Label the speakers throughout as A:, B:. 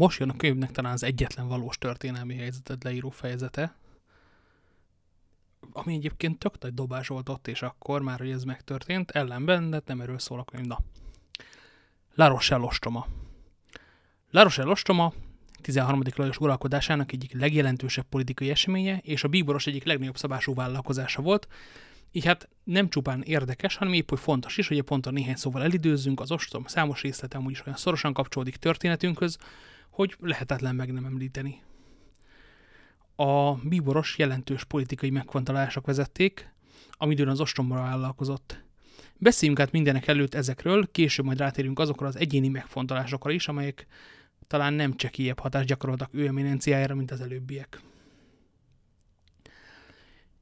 A: most jön a könyvnek talán az egyetlen valós történelmi helyzetet leíró fejezete, ami egyébként tök nagy dobás volt ott és akkor, már hogy ez megtörtént, ellenben, de nem erről szól a könyv. Na. La Rochelle ostroma. La Rochelle ostroma 13. Lajos uralkodásának egyik legjelentősebb politikai eseménye, és a bíboros egyik legnagyobb szabású vállalkozása volt, így hát nem csupán érdekes, hanem épp hogy fontos is, hogy a néhány szóval elidőzzünk, az ostrom számos részlete amúgy is olyan szorosan kapcsolódik történetünkhöz, hogy lehetetlen meg nem említeni. A bíboros jelentős politikai megfontolások vezették, amidőn az ostromra vállalkozott. Beszéljünk át mindenek előtt ezekről, később majd rátérünk azokra az egyéni megfontolásokra is, amelyek talán nem csekélyebb hatást gyakoroltak ő eminenciájára, mint az előbbiek.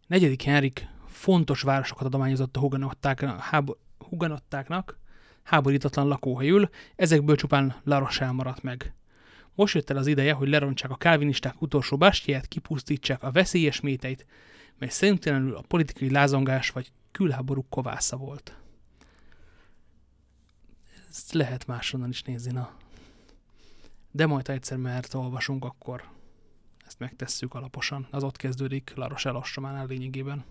A: Negyedik Henrik fontos városokat adományozott a huganották, hábo, huganottáknak, háborítatlan lakóhelyül, ezekből csupán La Rochelle maradt meg. Most jött el az ideje, hogy lerontsák a kálvinisták utolsó bástyját, kipusztítsák a veszélyes méteit, mely szerintelenül a politikai lázongás vagy külháború kovásza volt. Ezt lehet máshonnan is nézni, na. De majd, ha egyszer mert olvasunk, akkor ezt megtesszük alaposan. Az ott kezdődik Laros Elostrománál lényegében.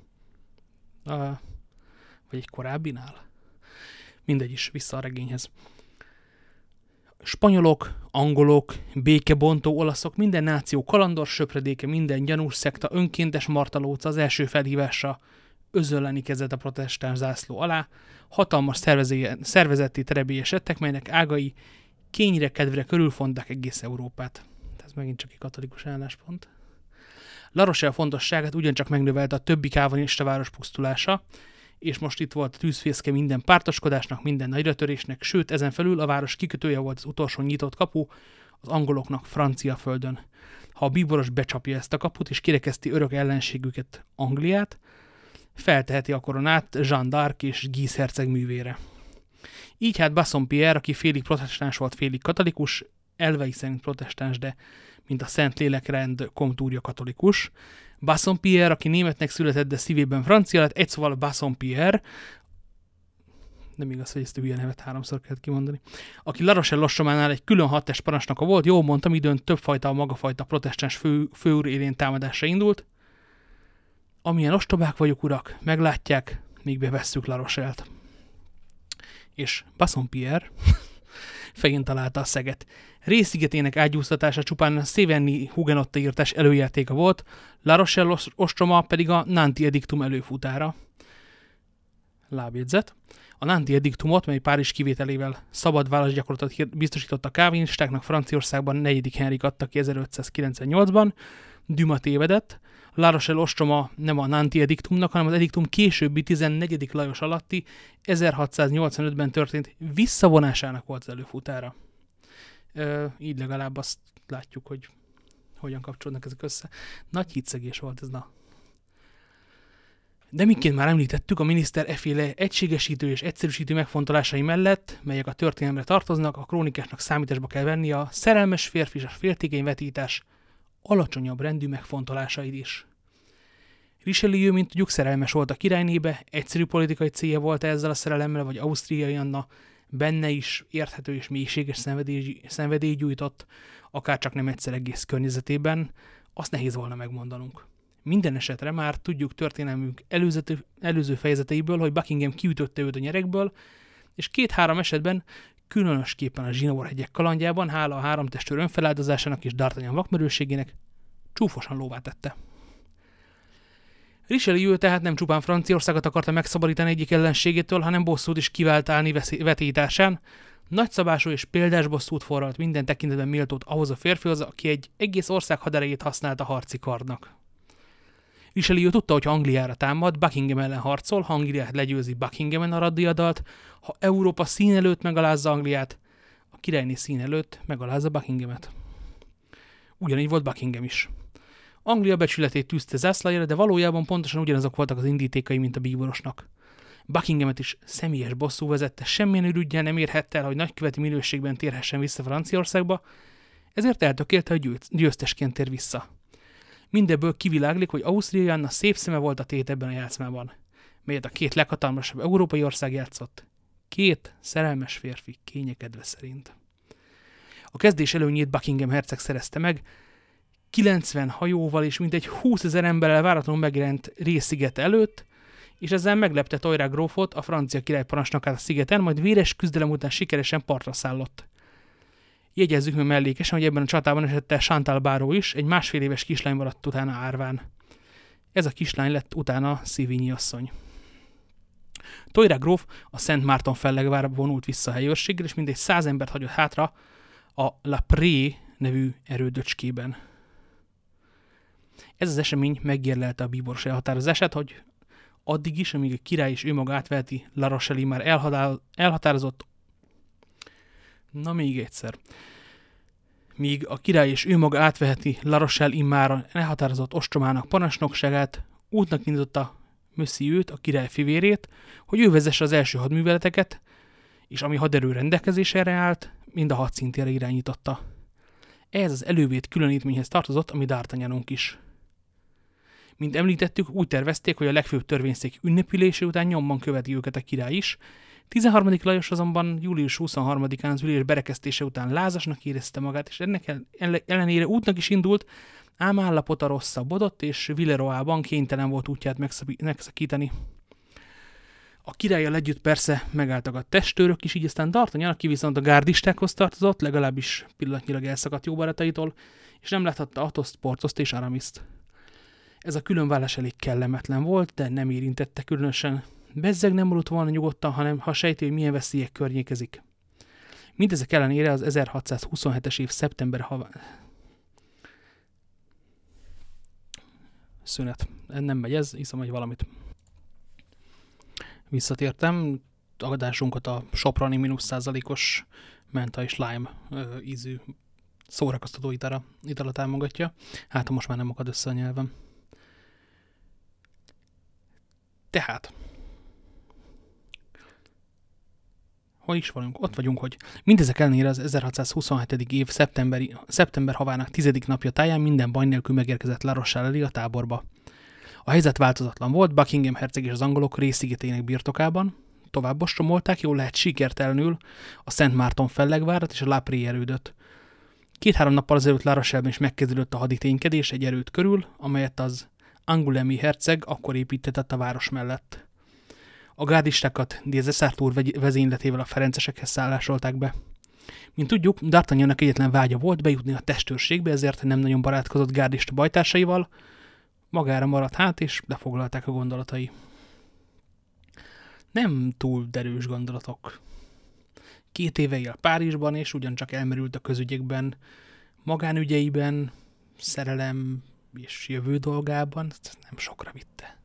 A: Uh, vagy egy korábbinál? Mindegy is, vissza a regényhez. Spanyolok, angolok, békebontó olaszok, minden náció kalandor söpredéke, minden gyanús szekta, önkéntes martalóca az első felhívásra özölleni kezdett a protestáns zászló alá, hatalmas szervezeti terebélyesedtek, melynek ágai kényre kedvre körülfonták egész Európát. Ez megint csak egy katolikus álláspont. La Rochelle fontosságát ugyancsak megnövelte a többi kávanista város pusztulása, és most itt volt a tűzfészke minden pártoskodásnak, minden nagyratörésnek, sőt, ezen felül a város kikötője volt az utolsó nyitott kapu az angoloknak francia földön. Ha a bíboros becsapja ezt a kaput, és kirekezti örök ellenségüket Angliát, felteheti a koronát Jean d'Arc és Guy herceg művére. Így hát Bassompierre, aki félig protestáns volt, félig katolikus, elvei szerint protestáns, de mint a Szent Lélekrend komtúrja katolikus. Bassompierre, aki németnek született, de szívében francia lett, egy szóval Bassompierre, nem igaz, hogy ezt a nevet háromszor kellett kimondani, aki La Rochelle Lossománál egy külön hattes parancsnoka volt, jól mondtam, időn többfajta a magafajta protestáns fő, főúr élén támadásra indult. Amilyen ostobák vagyok, urak, meglátják, míg bevesszük La Rochelle-t. És Bassompierre fején találta a szeget. Részigetének ágyúztatása csupán a Szévenni hugenotta írtás előjátéka volt, La Rochelle ostroma pedig a Nanti Edictum előfutára. Lábjegyzet. A Nanti Edictumot, mely Párizs kivételével szabad válaszgyakorlatot biztosított a kávinistáknak Franciaországban 4. Henrik adta ki 1598-ban, Duma tévedett, La Rochelle ostroma nem a Nanti ediktumnak, hanem az ediktum későbbi 14. Lajos alatti 1685-ben történt visszavonásának volt az előfutára. Ö, így legalább azt látjuk, hogy hogyan kapcsolódnak ezek össze. Nagy hitszegés volt ez, na. De miként már említettük, a miniszter eféle egységesítő és egyszerűsítő megfontolásai mellett, melyek a történelemre tartoznak, a krónikásnak számításba kell venni a szerelmes férfi és a féltékeny vetítás alacsonyabb rendű megfontolásait is. Richelieu, mint tudjuk, szerelmes volt a királynébe, egyszerű politikai célja volt -e ezzel a szerelemmel, vagy ausztriai Anna benne is érthető és mélységes szenvedély, szenvedély gyújtott, akár csak nem egyszer egész környezetében, azt nehéz volna megmondanunk. Minden esetre már tudjuk történelmünk előzető, előző fejezeteiből, hogy Buckingham kiütötte őt a nyerekből, és két-három esetben, különösképpen a Zsinóor hegyek kalandjában, hála a három testőr önfeláldozásának és D'Artagnan vakmerőségének, csúfosan lóvá tette. Richelieu tehát nem csupán Franciaországot akarta megszabadítani egyik ellenségétől, hanem bosszút is kivált állni vetításán. Nagyszabású és példás bosszút forralt minden tekintetben méltót ahhoz a férfihoz, aki egy egész ország haderejét használta harci kardnak. Richelieu tudta, hogy ha Angliára támad, Buckingham ellen harcol, ha Angliát legyőzi Buckinghamen a raddiadalt, ha Európa szín előtt megalázza Angliát, a királyné szín előtt megalázza Buckinghamet. Ugyanígy volt Buckingham is. Anglia becsületét tűzte zászlajára, de valójában pontosan ugyanazok voltak az indítékai, mint a bíborosnak. Buckinghamet is személyes bosszú vezette, semmilyen ürügyel nem érhette el, hogy nagyköveti minőségben térhessen vissza Franciaországba, ezért eltökélte, hogy győztesként tér vissza. Mindebből kiviláglik, hogy Ausztria Anna szép szeme volt a tét ebben a játszmában, melyet a két leghatalmasabb európai ország játszott. Két szerelmes férfi kényekedve szerint. A kezdés előnyét Buckingham herceg szerezte meg, 90 hajóval és mintegy 20 ezer emberrel váratlanul megjelent részsziget előtt, és ezzel meglepte Tojrá grófot, a francia király parancsnokát a szigeten, majd véres küzdelem után sikeresen partra szállott. Jegyezzük meg mellékesen, hogy ebben a csatában esette Chantal Báró is, egy másfél éves kislány maradt utána árván. Ez a kislány lett utána Szívinyi asszony. Tojra gróf a Szent Márton fellegvárba vonult vissza a helyőrséggel, és mindegy száz embert hagyott hátra a La Pré nevű erődöcskében. Ez az esemény megérlelte a bíboros elhatározását, hogy addig is, amíg a király és ő maga átveheti La Rochelle már elhatározott Na még egyszer. Míg a király és ő maga átveheti La Rochelle immára elhatározott ostromának parancsnokságát, útnak indította őt, a király fivérét, hogy ő vezesse az első hadműveleteket, és ami haderő rendelkezésére állt, mind a hadszintére irányította. Ez az elővét különítményhez tartozott, ami D'Artagnanunk is. Mint említettük, úgy tervezték, hogy a legfőbb törvényszék ünnepülése után nyomban követi őket a király is, 13. Lajos azonban július 23-án az ülés berekeztése után lázasnak érezte magát, és ennek ellenére útnak is indult, ám állapota rosszabbodott, és Villeroában kénytelen volt útját megszakítani. A királlyal együtt persze megálltak a testőrök is, így aztán D'Artagnan, aki viszont a gárdistákhoz tartozott, legalábbis pillanatnyilag elszakadt jó barátaitól, és nem láthatta Atoszt, Portoszt és Aramiszt. Ez a különvállás elég kellemetlen volt, de nem érintette különösen Bezzeg nem aludt volna nyugodtan, hanem ha sejti, hogy milyen veszélyek környékezik. Mindezek ellenére az 1627-es év szeptember havá... Szünet. Nem megy ez, hiszem, hogy valamit. Visszatértem, adásunkat a Soprani mínusz százalékos menta és lime ö, ízű szórakoztató itala, itala támogatja. Hát, most már nem akad össze a nyelvem. Tehát, hol is vagyunk? Ott vagyunk, hogy mindezek ellenére az 1627. év szeptemberi, szeptember havának tizedik napja táján minden baj nélkül megérkezett La Rochelle a táborba. A helyzet változatlan volt, Buckingham herceg és az angolok részszigetének birtokában, tovább ostromolták, jól lehet sikertelenül a Szent Márton fellegvárat és a Lapré erődöt. Két-három nappal azelőtt Rochelle-ben is megkezdődött a haditénykedés egy erőt körül, amelyet az Angulemi herceg akkor építetett a város mellett. A gárdistákat Dézeszártó úr vezényletével a ferencesekhez szállásolták be. Mint tudjuk, D'Artagnannak egyetlen vágya volt bejutni a testőrségbe, ezért nem nagyon barátkozott gárdista bajtársaival, magára maradt hát, és lefoglalták a gondolatai. Nem túl derős gondolatok. Két éve él Párizsban, és ugyancsak elmerült a közügyekben, magánügyeiben, szerelem és jövő dolgában, nem sokra vitte.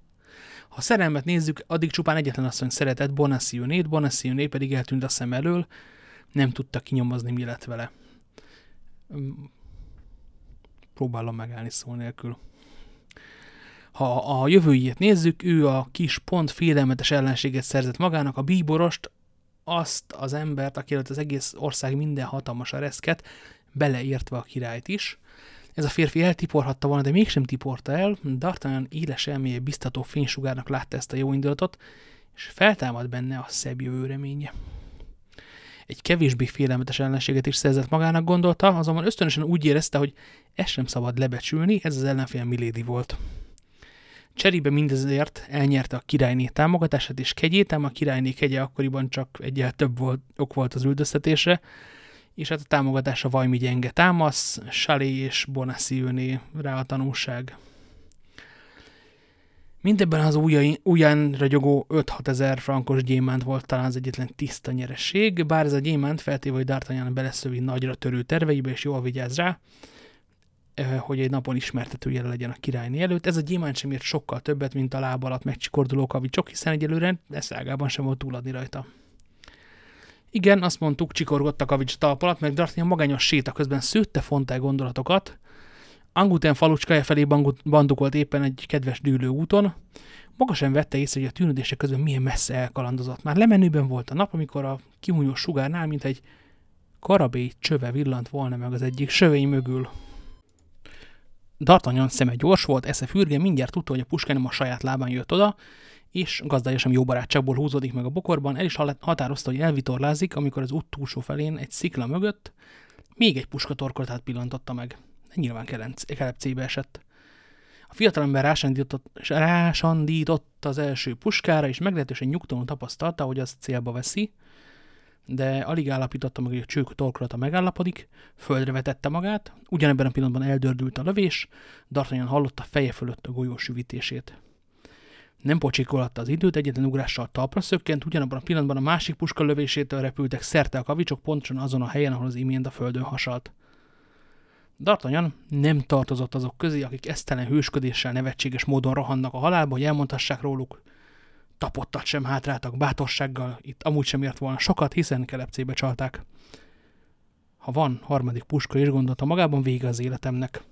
A: Ha szerelmet nézzük, addig csupán egyetlen asszony szeretett Bonacieux-nét, Bonacieux pedig eltűnt a szem elől, nem tudta kinyomozni, mi lett vele. Próbálom megállni szó nélkül. Ha a jövőjét nézzük, ő a kis pont félelmetes ellenséget szerzett magának, a bíborost, azt az embert, aki az egész ország minden hatalmas reszket, beleértve a királyt is, ez a férfi eltiporhatta volna, de mégsem tiporta el. D'Artagnan éles elméje biztató fénysugárnak látta ezt a jó indulatot, és feltámad benne a szebb jövő reménye. Egy kevésbé félelmetes ellenséget is szerzett magának gondolta, azonban ösztönösen úgy érezte, hogy ezt sem szabad lebecsülni, ez az ellenfél Milady volt. Cserébe mindezért elnyerte a királyné támogatását és kegyét, ám a királyné kegye akkoriban csak egyel több volt, ok volt az üldöztetésre, és hát a támogatása vajmi gyenge támasz, Salé és Bonacieux rá a tanulság. Mindebben az ujján ragyogó 5-6 ezer frankos gyémánt volt talán az egyetlen tiszta nyereség, bár ez a gyémánt feltéve, hogy D'Artagnan beleszövi nagyra törő terveibe, és jól vigyáz rá, eh, hogy egy napon ismertetője legyen a királyné előtt. Ez a gyémánt sem ért sokkal többet, mint a láb alatt megcsikorduló kavicsok, hiszen egyelőre eszágában sem volt túladni rajta. Igen, azt mondtuk, csikorgott a kavics talp alatt, meg D'Artagnan magányos séta közben szőtte fontál gondolatokat. Anguten falucskája felé bandukolt éppen egy kedves dűlő úton. Maga sem vette észre, hogy a tűnődések közben milyen messze elkalandozott. Már lemenőben volt a nap, amikor a kimújó sugárnál, mint egy karabély csöve villant volna meg az egyik sövény mögül. D'Artagnan szeme gyors volt, esze fürge, mindjárt tudta, hogy a puska nem a saját lábán jött oda, és gazdája sem jó barátságból húzódik meg a bokorban, el is határozta, hogy elvitorlázik, amikor az út túlsó felén egy szikla mögött Még egy puska torkolatát pillantotta meg. Nyilván kelepcébe esett. A fiatalember rásandított, rásandított az első puskára, és meglehetősen nyugtalanul tapasztalta, hogy az célba veszi, de alig állapította meg, hogy a csők torkolata megállapodik, földre vetette magát, ugyanebben a pillanatban eldördült a lövés, D'Artagnan hallotta feje fölött a golyó süvítését. Nem pocsikolatta az időt, egyetlen ugrással talpra szökkent, ugyanabban a pillanatban a másik puska lövésétől repültek szerte a kavicsok pontosan azon a helyen, ahol az imént a földön hasalt. D'Artagnan nem tartozott azok közé, akik esztelen hősködéssel nevetséges módon rohannak a halálba, hogy elmondhassák róluk. Tapottat sem hátráltak bátorsággal, itt amúgy sem ért volna sokat, hiszen kelepcébe csalták. Ha van harmadik puska is gondolta magában, vége az életemnek.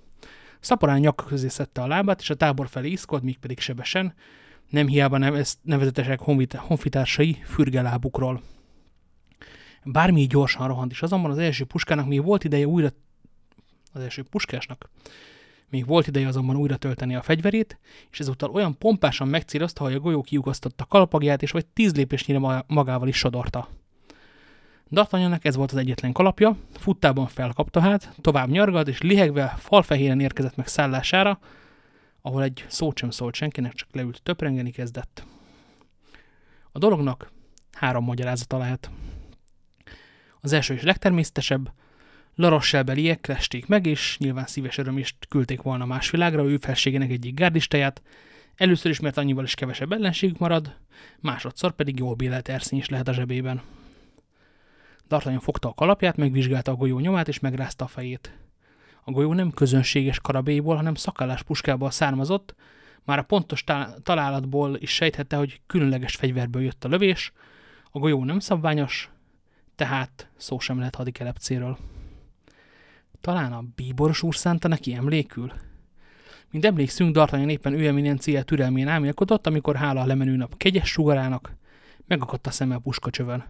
A: Szaporán nyak közé szedte a lábát, és a tábor felé iszkolt, míg pedig sebesen, nem hiába nem, ezt nevezetesek honfitársai fürgelábukról. Bármi gyorsan rohant is, azonban az első puskának még volt ideje újra az első puskásnak. Még volt ideje azonban újra tölteni a fegyverét, és ezúttal olyan pompásan megcélozta, hogy a golyó kiugasztotta kalpagját, és vagy tíz lépésnyire magával is sodorta. D'Artagnannak ez volt az egyetlen kalapja, futtában felkapta hát, tovább nyargalt, és lihegve falfehéren érkezett meg szállására, ahol egy szót sem szólt senkinek, csak leült töprengeni kezdett. A dolognak három magyarázata lehet. Az első és legtermészetesebb, Larossel-beliek lesték meg, és nyilván szíves örömést küldték volna más világra, ő felségének egyik gárdistáját, először is, mert annyival is kevesebb ellenségük marad, másodszor pedig jól bélelt erszény is lehet a zsebében. D'Artagnan fogta a kalapját, megvizsgálta a golyó nyomát, és megrázta a fejét. A golyó nem közönséges karabélyból, hanem szakállás puskából származott, már a pontos találatból is sejthette, hogy különleges fegyverből jött a lövés, a golyó nem szabványos, tehát szó sem lehet hadikelepcéről. Talán a bíboros úr szánta neki emlékül? Mint emlékszünk, D'Artagnan éppen ő eminencia türelmén álmélkodott, amikor hála a lemenő nap kegyes sugarának, megakadt a szeme a puskacsövön.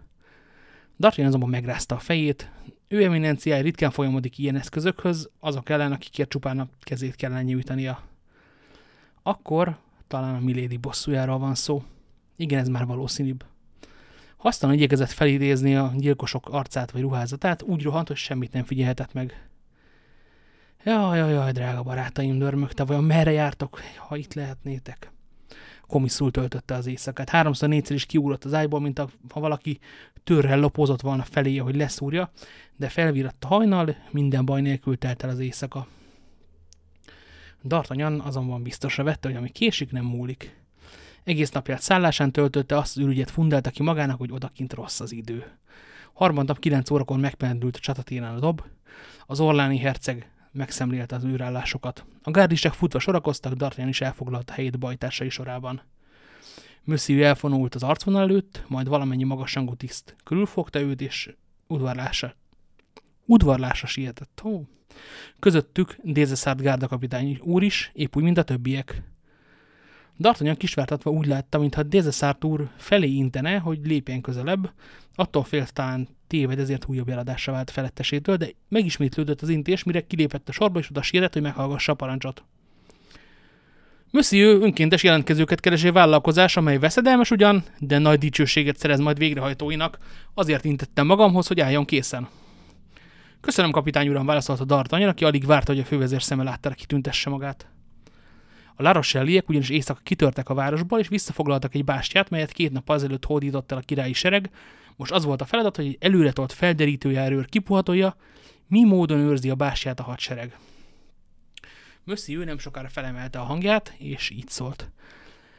A: D'Artagnan azonban megrázta a fejét, ő eminenciája ritkán folyamodik ilyen eszközökhöz, azok ellen, akikért csupán a kezét kellene nyújtania. Akkor talán a Milady bosszújáról van szó. Igen, ez már valószínűbb. Hasztalan igyekezett felidézni a gyilkosok arcát vagy ruházatát, úgy rohant, hogy semmit nem figyelhetett meg. Jaj, jaj, jaj, drága barátaim, dörmögte, vajon merre jártok, ha itt lehetnétek? Komiszul töltötte az éjszakát. Háromszor négyszer is kiugrott az ágyból, mint a, ha valaki törrel lopozott volna felé, hogy leszúrja, de felvíratta hajnal, minden baj nélkül telt el az éjszaka. D'Artagnan azonban biztosra vette, hogy ami késik, nem múlik. Egész napját szállásán töltötte, azt az ürügyet fundelta ki magának, hogy odakint rossz az idő. Harmadnap kilenc órakor megpendült a csatatéren a dob, az orláni herceg megszemlélte az űrállásokat. A gárdisek futva sorakoztak, D'Artagnan is elfoglalta helyét bajtársai sorában. Mössziű elfonult az arcvonal előtt, majd valamennyi magasrangú tiszt körülfogta őt, és udvarlása, udvarlása sietett. Ó. Közöttük Dézeszárd gárdakapitány úr is, épp úgy, mint a többiek. D'Artagnan kisvártatva úgy látta, mintha Dézeszárt úr felé intene, hogy lépjen közelebb, attól félt talán téved, ezért újabb eladásra vált felettesétől, de megismétlődött az intés, mire kilépett a sorba, és oda sietett, hogy meghallgassa a parancsot. Monsieur önkéntes jelentkezőket keresé vállalkozás, amely veszedelmes ugyan, de nagy dicsőséget szerez majd végrehajtóinak, azért intettem magamhoz, hogy álljon készen. Köszönöm, kapitány uram, válaszolta D'Artagnan, aki alig várta, hogy a fővezér szeme láttára kitüntesse magát. A La Rochelle-iek ugyanis éjszaka kitörtek a városból, és visszafoglaltak egy bástyát, melyet két nap azelőtt hódított el a királyi sereg. Most az volt a feladat, hogy egy előretolt felderítőjárőr kipuhatolja, mi módon őrzi a bástyát a hadsereg. Mösszi ő nem sokára felemelte a hangját, és így szólt.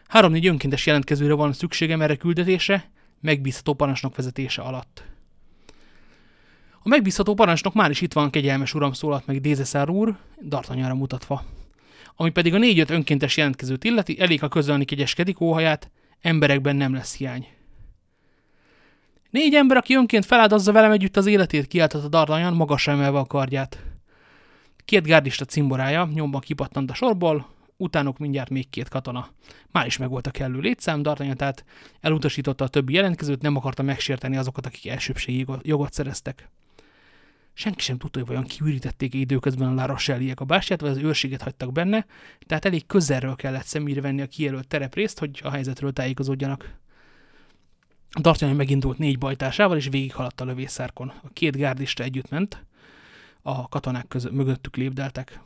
A: Három-négy önkéntes jelentkezőre van szükségem erre küldetésre, megbízható parancsnok vezetése alatt. A megbízható parancsnok már is itt van, kegyelmes uram, szólalt meg Dézeszár úr, Dartanyára mutatva. Ami pedig a négy-öt önkéntes jelentkezőt illeti, elég ha közölni kegyeskedik óhaját, emberekben nem lesz hiány. Négy ember, aki önként feláldozza velem együtt az életét, kiáltott a Dardanyan, magasra emelve a kardját. Két gárdista cimborája nyomban kipattant a sorból, utánuk mindjárt még két katona. Már is megvolt a kellő létszám, D'Artagnan tehát elutasította a többi jelentkezőt, nem akarta megsérteni azokat, akik elsőbségi jogot szereztek. Senki sem tudta, hogy vajon kiürítették időközben a Larosselliek a bástyát, vagy az őrséget hagytak benne, tehát elég közelről kellett szemére venni a kijelölt tereprészt, hogy a helyzetről tájékozódjanak. D'Artagnan megindult négy bajtásával, és végighaladt a lövészárkon. A két gárdista együtt ment. A katonák között, mögöttük lépdeltek.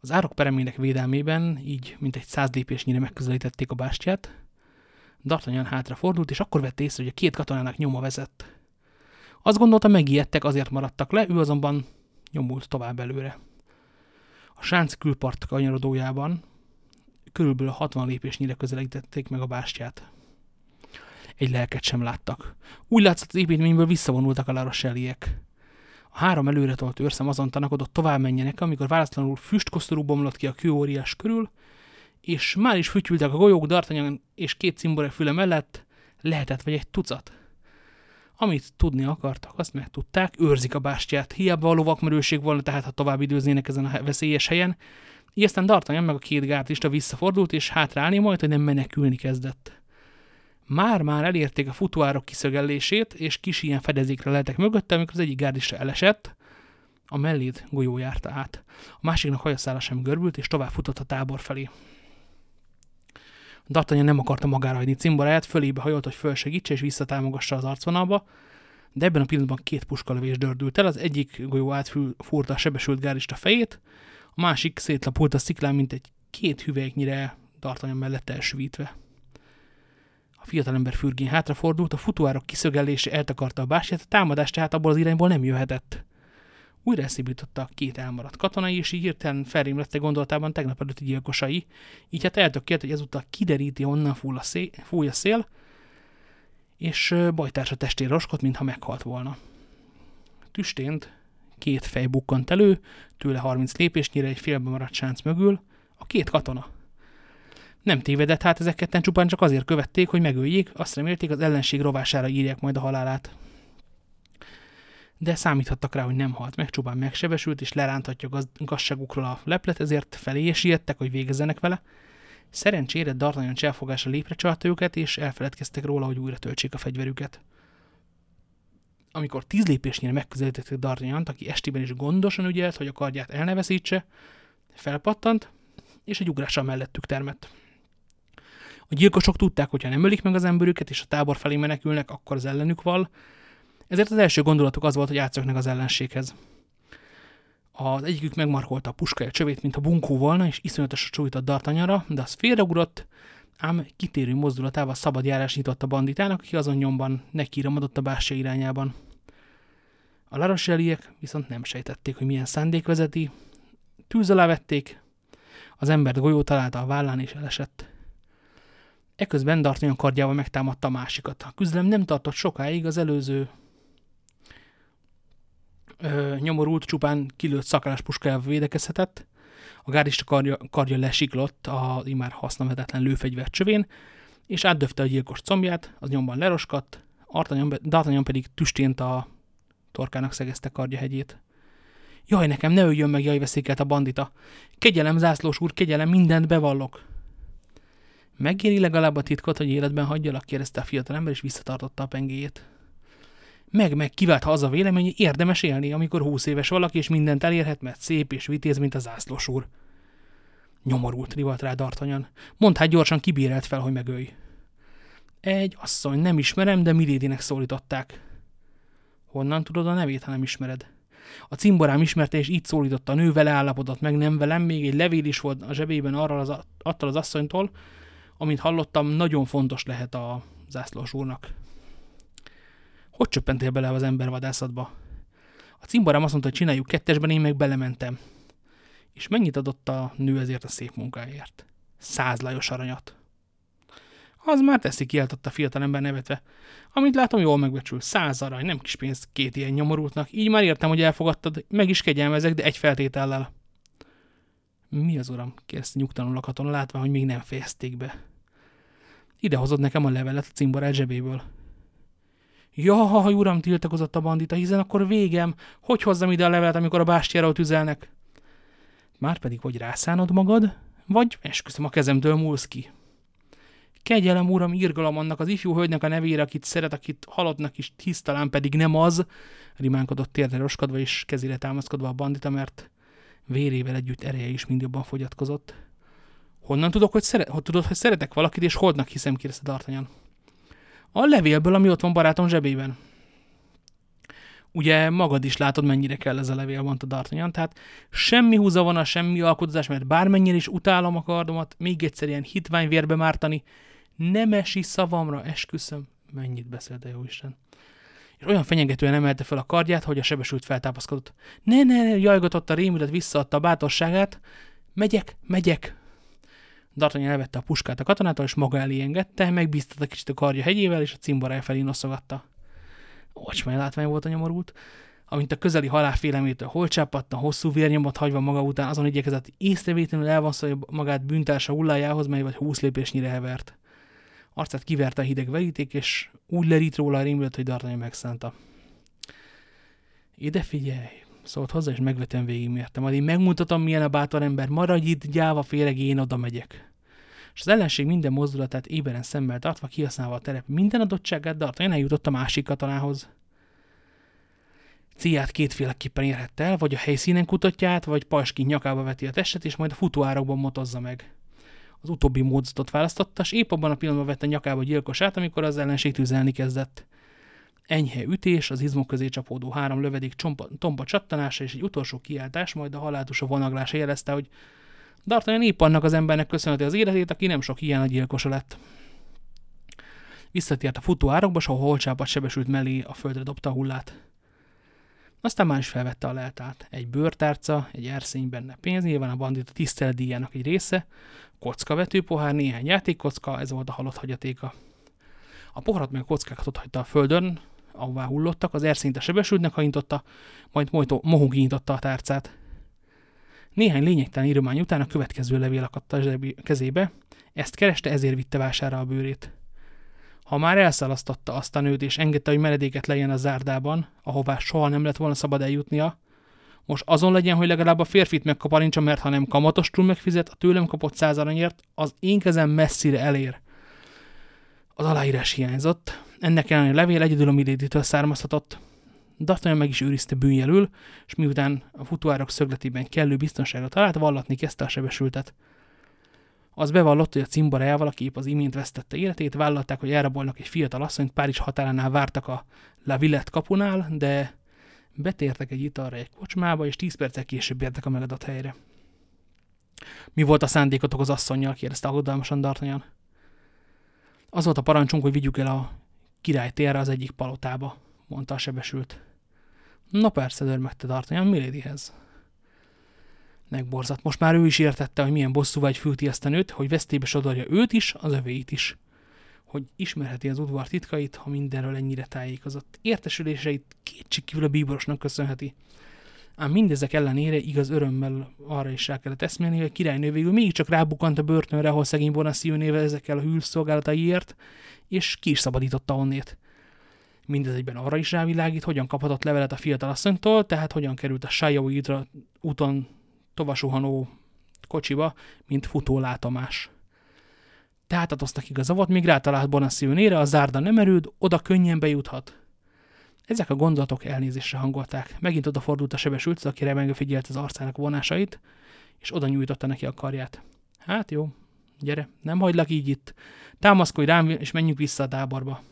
A: Az árok peremének védelmében így mint egy száz lépésnyire megközelítették a bástyát. D'Artagnan hátra fordult, és akkor vette észre, hogy a két katonának nyoma vezet. Azt gondolta, megijedtek, azért maradtak le, ő azonban nyomult tovább előre. A sánc külpart kanyarodójában körülbelül 60 lépésnyire közelítették meg a bástyát. Egy lelket sem láttak. Úgy látszott, az építményből visszavonultak a laroseliek. A három előretolt őrszem azon tanakodott tovább menjenek, amikor választlanul füstkosztorú bomlott ki a kőóriás körül, és már is fütyültek a golyók D'Artagnan és két cimbora füle mellett, lehetett vagy egy tucat. Amit tudni akartak, azt megtudták, őrzik a bástyát. Hiába a lovakmerőség volna, tehát ha tovább időznének ezen a veszélyes helyen. Így aztán D'Artagnan meg a két gárdista visszafordult, és hátrálni majd, hogy nem menekülni kezdett. Már-már elérték a futóárok kiszögellését, és kis ilyen fedezékre lehetek mögötte, amikor az egyik gárdista elesett, a mellét golyó járta át. A másiknak hajaszála sem görbült, és tovább futott a tábor felé. D'Artagnan nem akarta magára hagyni cimboráját, fölébe hajolt, hogy fölsegítse és visszatámogassa az arcvonalba, de ebben a pillanatban két puskalövés dördült el, az egyik golyó átfúrta a sebesült gárista fejét, a másik szétlapult a sziklán, mint egy két hüvelyknyire D'Artagnan mellett elsüvítve. A fiatalember fürgén hátrafordult, a futóárok kiszögellése eltakarta a bástyát, a támadás tehát abból az irányból nem jöhetett. Újra eszébe a két elmaradt katonai, és így hirtelen felrém lett gondolatában tegnap előtti gyilkosai, így hát eltökélt, hogy ezúttal kideríti, onnan fúl a szél, fúj a szél, és bajtársa testére roskott, mintha meghalt volna. Tüstént két fej bukkant elő, tőle 30 lépésnyire egy félbe maradt sánc mögül, a két katona. Nem tévedett, hát ezek ketten csupán csak azért követték, hogy megöljék, azt remélték, az ellenség rovására írják majd a halálát. De számíthattak rá, hogy nem halt meg, csupán megsebesült, és leránthatja gaz gazságukról a leplet, ezért felé siettek, hogy végezzenek vele. Szerencsére D'Artagnan cselfogása lépre csalta őket, és elfeledkeztek róla, hogy újra töltsék a fegyverüket. Amikor tíz lépésnyire megközelítették D'Artagnant, aki estében is gondosan ügyelt, hogy a kardját elneveszítse, felpattant, és egy ugrással mellettük termett. A gyilkosok tudták, hogy ha nem ölik meg az emberüket, és a tábor felé menekülnek, akkor az ellenük val, ezért az első gondolatuk az volt, hogy átszöknek az ellenséghez. Az egyikük megmarkolta a puskája csövét, mint a bunkó volna, és iszonyatos a csújtott Dartanyara, de az félreugrott, ám kitérő mozdulatával szabad járás nyitott a banditának, aki azon nyomban nekiramodott a bástya irányában. A laroseliek viszont nem sejtették, hogy milyen szándék vezeti, tűz alá vették, az embert golyó találta a vállán és elesett. Eközben D'Artagnan kardjával megtámadta a másikat. A küzdelem nem tartott sokáig, az előző ö, nyomorult csupán kilőtt szakrás puskájával védekezhetett, a gárdista kardja, kardja lesiklott a immár használhatatlan lőfegyver csövén, és átdöfte a gyilkos combját, az nyomban leroskadt, D'Artagnan pedig tüstént a torkának szegezte kardjahegyét. Jaj, nekem ne öljön meg, jaj, veszékelt a bandita. Kegyelem, zászlós úr, kegyelem, mindent bevallok. Megéri legalább a titkot, hogy életben hagyjalak, kérdezte a fiatalember, és visszatartotta a pengéjét. Meg, meg kivált ha az a vélemény, hogy érdemes élni, amikor húsz éves valaki, és mindent elérhet, mert szép és vitéz, mint a zászlós úr. Nyomorult, rivalt rá D'Artagnan. Mondd hát gyorsan kibérelt fel, hogy megölj. Egy asszony, nem ismerem, de Milédinek szólították. Honnan tudod a nevét, ha nem ismered? A cimborám ismerte, és így szólította a nő, vele állapodott meg, nem velem, még egy levél is volt a zsebében arra az, attól az asszonytól, amint hallottam, nagyon fontos lehet a zászlós úrnak. Hogy csöppentél bele az embervadászatba? A cimborám azt mondta, hogy csináljuk kettesben, én meg belementem. És mennyit adott a nő ezért a szép munkáért? Száz lajos aranyat. Az már teszi, kiáltott a fiatalember nevetve. Amit látom, jól megbecsül. Száz arany, nem kis pénz két ilyen nyomorultnak. Így már értem, hogy elfogadtad, meg is kegyelmezek, de egy feltétellel. Mi az uram? kérdezte nyugtalanul a katona, látva, hogy még nem fejezték be. Ide hozod nekem a levelet a cimborát zsebéből. Jaj, uram, tiltakozott a bandita, hiszen akkor végem. Hogy hozzam ide a levelet, amikor a bástyáról tüzelnek? Márpedig vagy rászánod magad, vagy esküszöm a kezemtől múlsz ki. Kegyelem, uram, írgalom annak az ifjú hölgynek a nevére, akit szeret, akit halottnak is hisz, pedig nem az, rimánkodott térdre roskadva és kezére támaszkodva a bandita, mert vérével együtt ereje is mind jobban fogyatkozott. Honnan tudok, hogy, szeret, hogy tudod, hogy szeretek valakit, és holdnak hiszem, kérdezte D'Artagnan. A levélből, ami ott van barátom zsebében. ugye magad is látod, mennyire kell ez a levél, mondta D'Artagnan, tehát semmi húzavona, semmi alkotozás, mert bármennyire is utálom a kardomat, még egyszer ilyen hitvány vérbe mártani, nem esi szavamra, esküszöm, mennyit beszélt a jóisten. És olyan fenyegetően emelte fel a kardját, hogy a sebesült feltápaszkodott. Ne, ne, ne, jajgatott a rémület, visszaadta a bátorságát. Megyek, megyek. D'Artagnan elvette a puskát a katonától, és maga elé engedte, megbíztatta kicsit a kardja hegyével, és a cimborája felé noszogatta. Ocsmai látvány volt a nyomorult. Amint a közeli halálfélemétől hol csápadt, a hosszú vérnyomot hagyva maga után, azon igyekezett észrevétlenül elvonszolja magát bűntársa hullájához, mely vagy húsz lépésnyire hevert. Arcát kiverte a hideg veríték, és úgy lerít róla a rémület, hogy D'Artagnan megszánta. Ide figyelj, szólt hozzá, és megvetően végigmértem. Majd én megmutatom, milyen a bátor ember, maradj itt, gyáva féreg, én oda megyek. És az ellenség minden mozdulatát éberen szemmel tartva, kihasználva a terep minden adottságát, D'Artagnan eljutott a másik katonához. Célját kétféleképpen érhette el, vagy a helyszínen kutatja át, vagy pajskin nyakába veti a testet, és majd a futóárokban motozza meg. Az utóbbi módzatot választotta, és épp abban a pillanatban vette nyakába a gyilkosát, amikor az ellenség tüzelni kezdett. Enyhe ütés, az izmok közé csapódó három lövedék csompa, tomba csattanása és egy utolsó kiáltás, majd a halátusa vonaglása jelezte, hogy D'Artagnan épp annak az embernek köszönheti az életét, aki nem sok ilyen a gyilkosa lett. Visszatért a futó árokba, s a holcsápat sebesült mellé a földre dobta a hullát. Aztán már is felvette a leltát. Egy bőrtárca, egy erszény benne pénz, nyilván a bandita tiszteletdíjának egy része, kockavető pohár, néhány játékkocka, ez volt a halott hagyatéka. A poharat meg a kockákat ott hagyta a földön, ahová hullottak, az erszényt a sebesültnek haintotta, majd mohó kinyitotta a tárcát. Néhány lényegtelen íromány után a következő levél akadt a kezébe, ezt kereste, ezért vitte vására a bőrét. Ha már elszalasztotta azt a nőt, és engedte, hogy meredéket legyen a zárdában, ahová soha nem lett volna szabad eljutnia, most azon legyen, hogy legalább a férfit megkaparincsa, mert ha nem kamatostul megfizet, a tőlem kapott száz aranyért, az én kezem messzire elér. Az aláírás hiányzott. Ennek ellenére a levél egyedül a Miléditől származhatott. D'Artagnan meg is őrizte bűnjelül, és miután a futóárok szögletében kellő biztonságot talált, vallatni kezdte a sebesültet. Az bevallott, hogy a cimborájával, aki épp az imént vesztette életét, vállalták, hogy elrabolnak egy fiatal asszonyt, Párizs határánál vártak a La Villette kapunál, de betértek egy italra egy kocsmába, és tíz perccel később értek a megadott helyre. Mi volt a szándékotok az asszonynal? kérdezte aggodalmasan D'Artagnan. Az volt a parancsunk, hogy vigyük el a király térre az egyik palotába, mondta a sebesült. Na persze, dörmögte D'Artagnan Miladyhez. Megborzat. Most már ő is értette, hogy milyen bosszú vagy fülti ezt a nőt, hogy vesztébe sodorja őt is, az övéit is. Hogy ismerheti az udvar titkait, ha mindenről ennyire tájékozott. Értesüléseit kétségkívül a bíborosnak köszönheti. Ám mindezek ellenére igaz örömmel arra is rá kellett eszmélni, hogy a királynő végül mégiscsak rábukant a börtönre, ahol szegény Bonacieux néve ezekkel a hűlszolgálataiért, és ki is szabadította onnét. Mindez egyben arra is rávilágít, hogyan kaphatott levelet a fiatal asszonytól, tehát hogyan került a Sajaui úton tovasuhanó kocsiba, mint futó látomás. Tehát adoztak igaza volt, míg rátalált Bonacieux-nére, a zárda nem erőd, oda könnyen bejuthat. Ezek a gondolatok elnézésre hangolták. Megint odafordult a sebesült, aki remegve figyelt az arcának vonásait, és oda nyújtotta neki a karját. Hát jó, gyere, nem hagylak így itt. Támaszkodj rám, és menjünk vissza a táborba.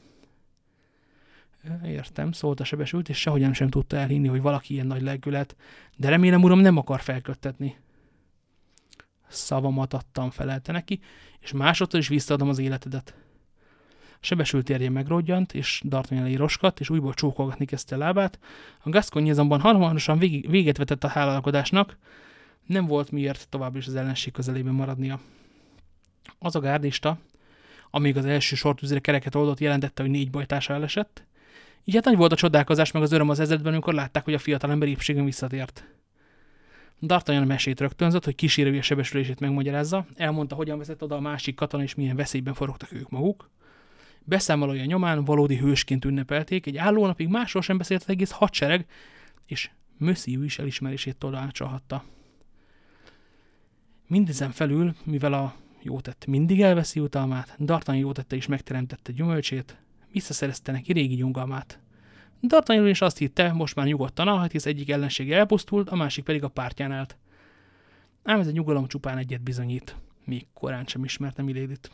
A: Értem, szólt a sebesült, és sehogyan sem tudta elhinni, hogy valaki ilyen nagy lelkület, de remélem, uram, nem akar felköttetni. Szavamat adtam, felelte neki, és másodszor is visszaadom az életedet. Sebesült érje megrodjant, és D'Artagnan roskadt, és újból csókolgatni kezdte a lábát. A Gascony azonban hamarosan véget vetett a hálálkodásnak, nem volt miért tovább is az ellenség közelében maradnia. Az a gárdista, amíg az első sortűzre kereket oldott, jelentette, hogy négy bajtársa elesett, így hát nagy volt a csodálkozás meg az öröm az ezredben, amikor látták, hogy a fiatal ember épségen visszatért. D'Artagnan mesét rögtönzött, hogy kísérője sebesülését megmagyarázza, elmondta, hogyan vezet oda a másik katona, és milyen veszélyben forogtak ők maguk. Beszámolója nyomán valódi hősként ünnepelték, egy állónapig másról sem beszélt az egész hadsereg, és Mössziú is elismerését tollácsolhatta. Mindezen felül, mivel a jótett mindig elveszi utalmát, D'Artagnan jótette is megteremtette gyümölcsét, visszaszerezte neki régi nyugalmát. D'Artagnan is azt hitte, most már nyugodtan alhat, hisz egyik ellensége elpusztult, a másik pedig a pártján állt. Ám ez a nyugalom csupán egyet bizonyít. Még korán sem ismerte Milédit.